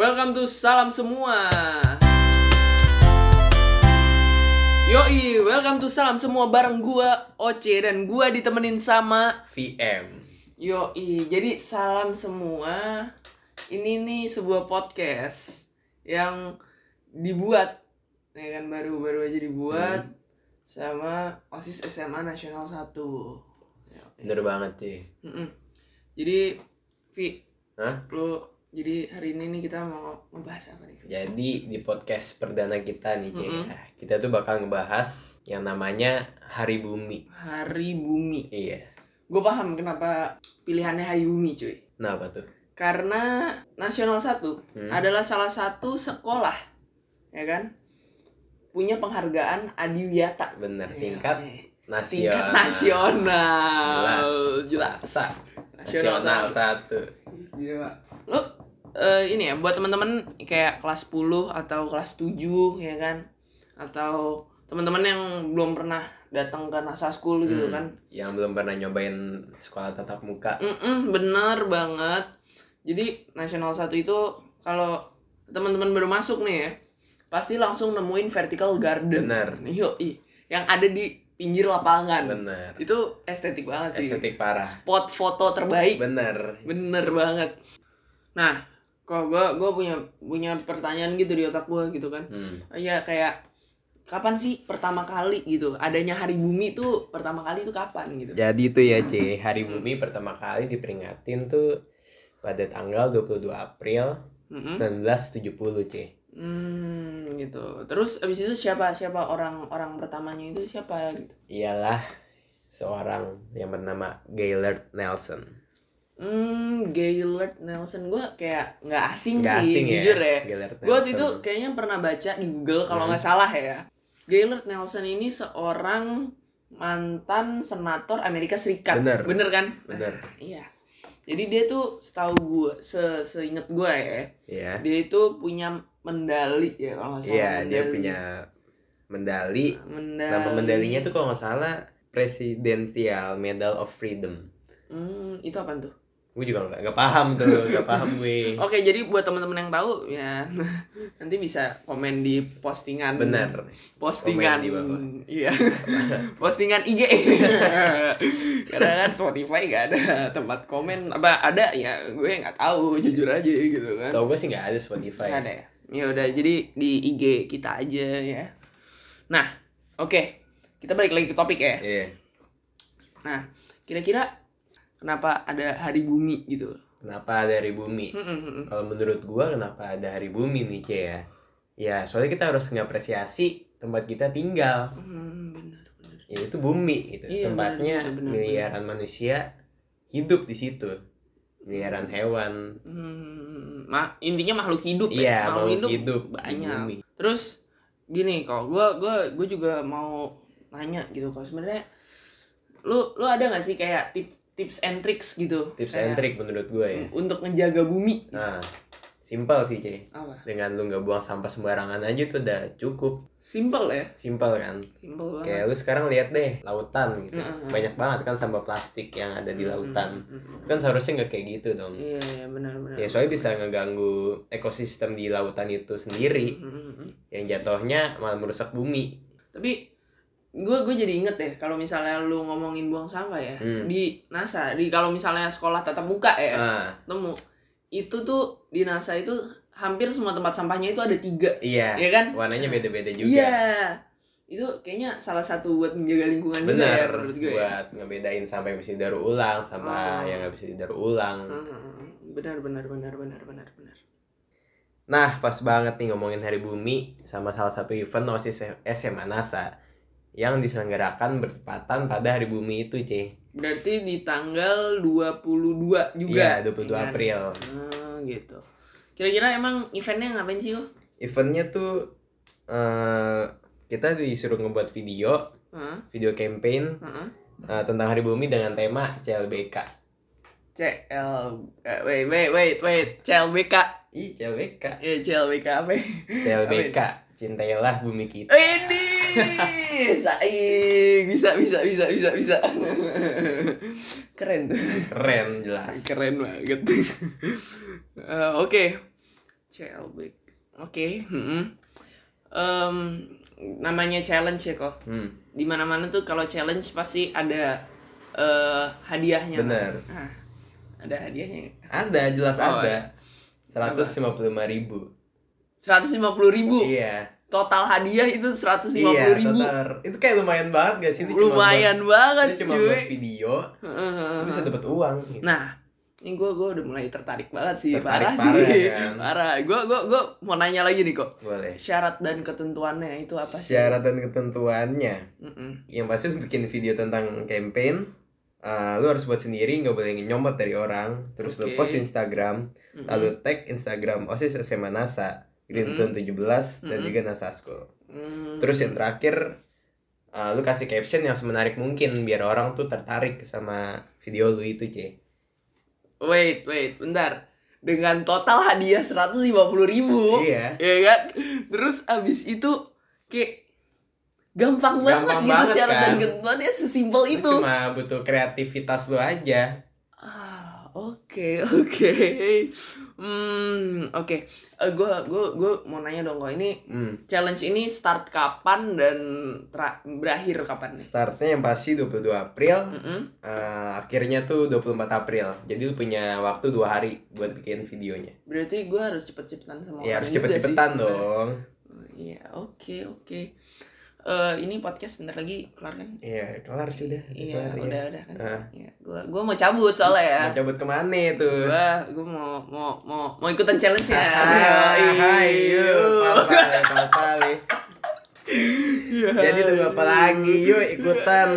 Welcome to Salam Semua. Yoi, welcome to Salam Semua bareng gua Oce dan gua ditemenin sama VM. Yoi. Jadi Salam Semua ini nih sebuah podcast yang dibuat ya kan baru-baru aja dibuat sama OSIS SMA Nasional 1. Yoi. Bener banget sih. Jadi Vi, Hah? lu jadi hari ini nih kita mau ngebahas apa nih? Jadi di podcast perdana kita nih, Cek. Mm-mm. Kita tuh bakal ngebahas yang namanya Hari Bumi. Hari Bumi. Iya. Gue paham kenapa pilihannya Hari Bumi, cuy. Kenapa tuh? Karena Nasional 1 Hmm. adalah salah satu sekolah, ya kan? Punya penghargaan Adiwiyata. Bener, Iya, tingkat eh. nasional. tingkat nasional. Jelas. Jelas. Nasional Nasional satu. Iya. Lo eh, ini ya buat teman-teman kayak kelas 10 atau kelas 7 ya kan? Atau teman-teman yang belum pernah datang ke NASA School gitu Hmm. kan. Yang belum pernah nyobain sekolah tatap muka. Mm-mm, bener banget. Jadi Nasional 1 itu kalau teman-teman baru masuk nih ya, pasti langsung nemuin vertical garden. Bener. Yoi, yang ada di pinggir lapangan. Bener. Itu estetik banget sih. Estetik parah. Spot foto terbaik. Bener. Bener banget. Nah, kok gua gua punya punya pertanyaan gitu di otak gua gitu kan. Hmm. Iya kayak kapan sih pertama kali gitu adanya hari bumi tuh pertama kali itu kapan gitu. Jadi itu ya, C. Hari Bumi pertama kali diperingatin tuh pada tanggal 22 April Mm-mm. 1970, C. Hmm, gitu. Terus abis itu siapa siapa orang orang pertamanya itu siapa gitu? ialah seorang yang bernama Gaylord Nelson. Hmm, Gaylord Nelson gue kayak nggak asing Nggak sih, asing ya, jujur ya. Gaylord Gue waktu itu kayaknya pernah baca di Google kalau Hmm. nggak salah ya. Gaylord Nelson ini seorang mantan senator Amerika Serikat. Bener. Bener kan? Bener. Iya. Jadi dia tuh setahu gue, se seinget gue ya, Ya. dia itu punya medali ya kalau nggak salah. Iya, dia medali. punya medali. Mendali. Nama medalinya tuh kalau nggak salah Presidential Medal of Freedom. Hmm, itu apa tuh? Gue juga nggak nggak paham tuh, nggak paham gue. Oke, jadi buat teman-teman yang tahu ya nanti bisa komen di postingan. Bener. Postingan Komen di bawah. Iya. postingan IG. Karena kan Spotify gak ada tempat komen. Apa ada ya? Gue nggak tahu jujur aja gitu kan. Tau gue sih nggak ada Spotify. Nggak ada ya. Ya udah, jadi di IG kita aja ya. Nah, oke. Kita balik lagi ke topik ya. Iya. Nah, kira-kira kenapa ada hari bumi gitu? Kenapa ada hari bumi? Hmm. Kalau menurut gua kenapa ada hari bumi nih, Ce ya? Ya, soalnya kita harus ngapresiasi tempat kita tinggal. Hmm, benar benar. Ya, itu bumi gitu. Iya, Tempatnya benar, benar, miliaran manusia hidup di situ. Miliaran hewan. Hmm, ma intinya makhluk hidup Iya, ya. mau Makhluk hidup, di banyak. bumi. Terus gini kok, gua gua gua juga mau nanya gitu kok sebenarnya lu lu ada nggak sih kayak tip, tips and tricks gitu? Tips Kayak and trick menurut gua ya. Untuk menjaga bumi. Nah, simpel sih. Apa? Dengan lu nggak buang sampah sembarangan aja tuh udah cukup. Simple ya. Simpel kan? Simple banget. Kayak lu sekarang lihat deh lautan gitu. Mm-mm. Banyak banget kan sampah plastik yang ada di lautan. Hmm, hmm. Kan seharusnya nggak kayak gitu dong. Iya, iya benar benar. Ya soalnya bisa ngeganggu ekosistem di lautan itu sendiri hmm, hmm. yang jatuhnya malah merusak bumi. Tapi gue gue jadi inget deh kalau misalnya lu ngomongin buang sampah ya Hmm. di NASA di kalau misalnya sekolah tatap muka ya Ah, temu itu tuh di NASA itu hampir semua tempat sampahnya itu ada tiga iya. ya kan Warnanya beda-beda juga. iya itu kayaknya salah satu buat menjaga lingkungan juga ya Bener, menurut gue ya. buat ngebedain sampah yang bisa didaur ulang sama Oh. yang nggak bisa didaur ulang. Hmm, benar benar benar benar benar benar Nah, pas banget nih ngomongin Hari Bumi sama salah satu event OSIS SMA NASA yang diselenggarakan bertepatan pada Hari Bumi itu, C. berarti di tanggal 22 juga Iya, 22 ya kan? April. Ah, gitu kira-kira emang eventnya ngapain sih kok Eventnya tuh eh kita disuruh ngebuat video, Hah? video campaign Heeh. eh, tentang Hari Bumi dengan tema CLBK. CL eh, wait wait wait wait CLBK Ih, CLBK. ya CLBK apa ya? CLBK, cintailah bumi kita. ini saing bisa bisa bisa bisa bisa keren tuh Keren jelas. keren banget Eh, oke CLBK. Oke, mm-mm. Em, namanya challenge ya kok. Hmm, Di mana-mana tuh kalau challenge pasti ada eh, hadiahnya. kan? bener. Nah, ada hadiahnya. Ada, jelas Oh, ada. 155 ribu. Seratus lima puluh ribu. Iya. Total hadiah itu seratus lima Iya, puluh ribu. total. Itu kayak lumayan banget gak sih? Itu cuma Lumayan buat- banget, itu cuma cuy. buat video, lu bisa dapat uang. gitu. Nah, ini gue gue udah mulai tertarik banget sih, Tertarik parah, parah, sih, kan? parah. Gue gue gue mau nanya lagi nih kok. Boleh. Syarat dan ketentuannya itu apa sih? Syarat dan ketentuannya. Mm-mm. Yang pasti lu bikin video tentang campaign, eh, lu harus buat sendiri, nggak boleh nyomot dari orang. Terus lu Oke. post Instagram, Mm-mm. lalu tag Instagram OSIS SMA NASA, Green Zone 17 dan Mm-mm. juga NASA School. Mm. Terus yang terakhir uh, lu kasih caption yang semenarik mungkin biar orang tuh tertarik sama video lu itu, C. Wait, wait, bentar. Dengan total hadiah seratus lima puluh ribu, Iya. ya kan? Terus abis itu kayak gampang, Gampang banget, banget, gitu syarat dan kan? ketentuannya sesimpel itu. cuma butuh kreativitas lu aja. Ah, oke, oke. Hmm, oke. Eh, gua gua gua mau nanya dong kok ini Hmm. challenge ini start kapan dan berakhir kapan nih? Startnya yang pasti 22 April, Mm-mm. uh, akhirnya tuh 24 April. Jadi lu punya waktu dua hari buat bikin videonya. Berarti gua harus cepet-cepetan sama Ya orang harus cepet-cepetan dong. Iya, oke, oke. Eh, ini podcast bentar lagi kelar kan? Iya, kelar sudah. Iya, kelar, ya. udah, udah kan. Ah. Iya, gua gua mau cabut soalnya ya. Mau cabut ke mana tuh? Gua gua mau mau mau mau ikutan challenge ya. Hai, papa, papa, Iya. Jadi tunggu apa lagi? Yuk ikutan.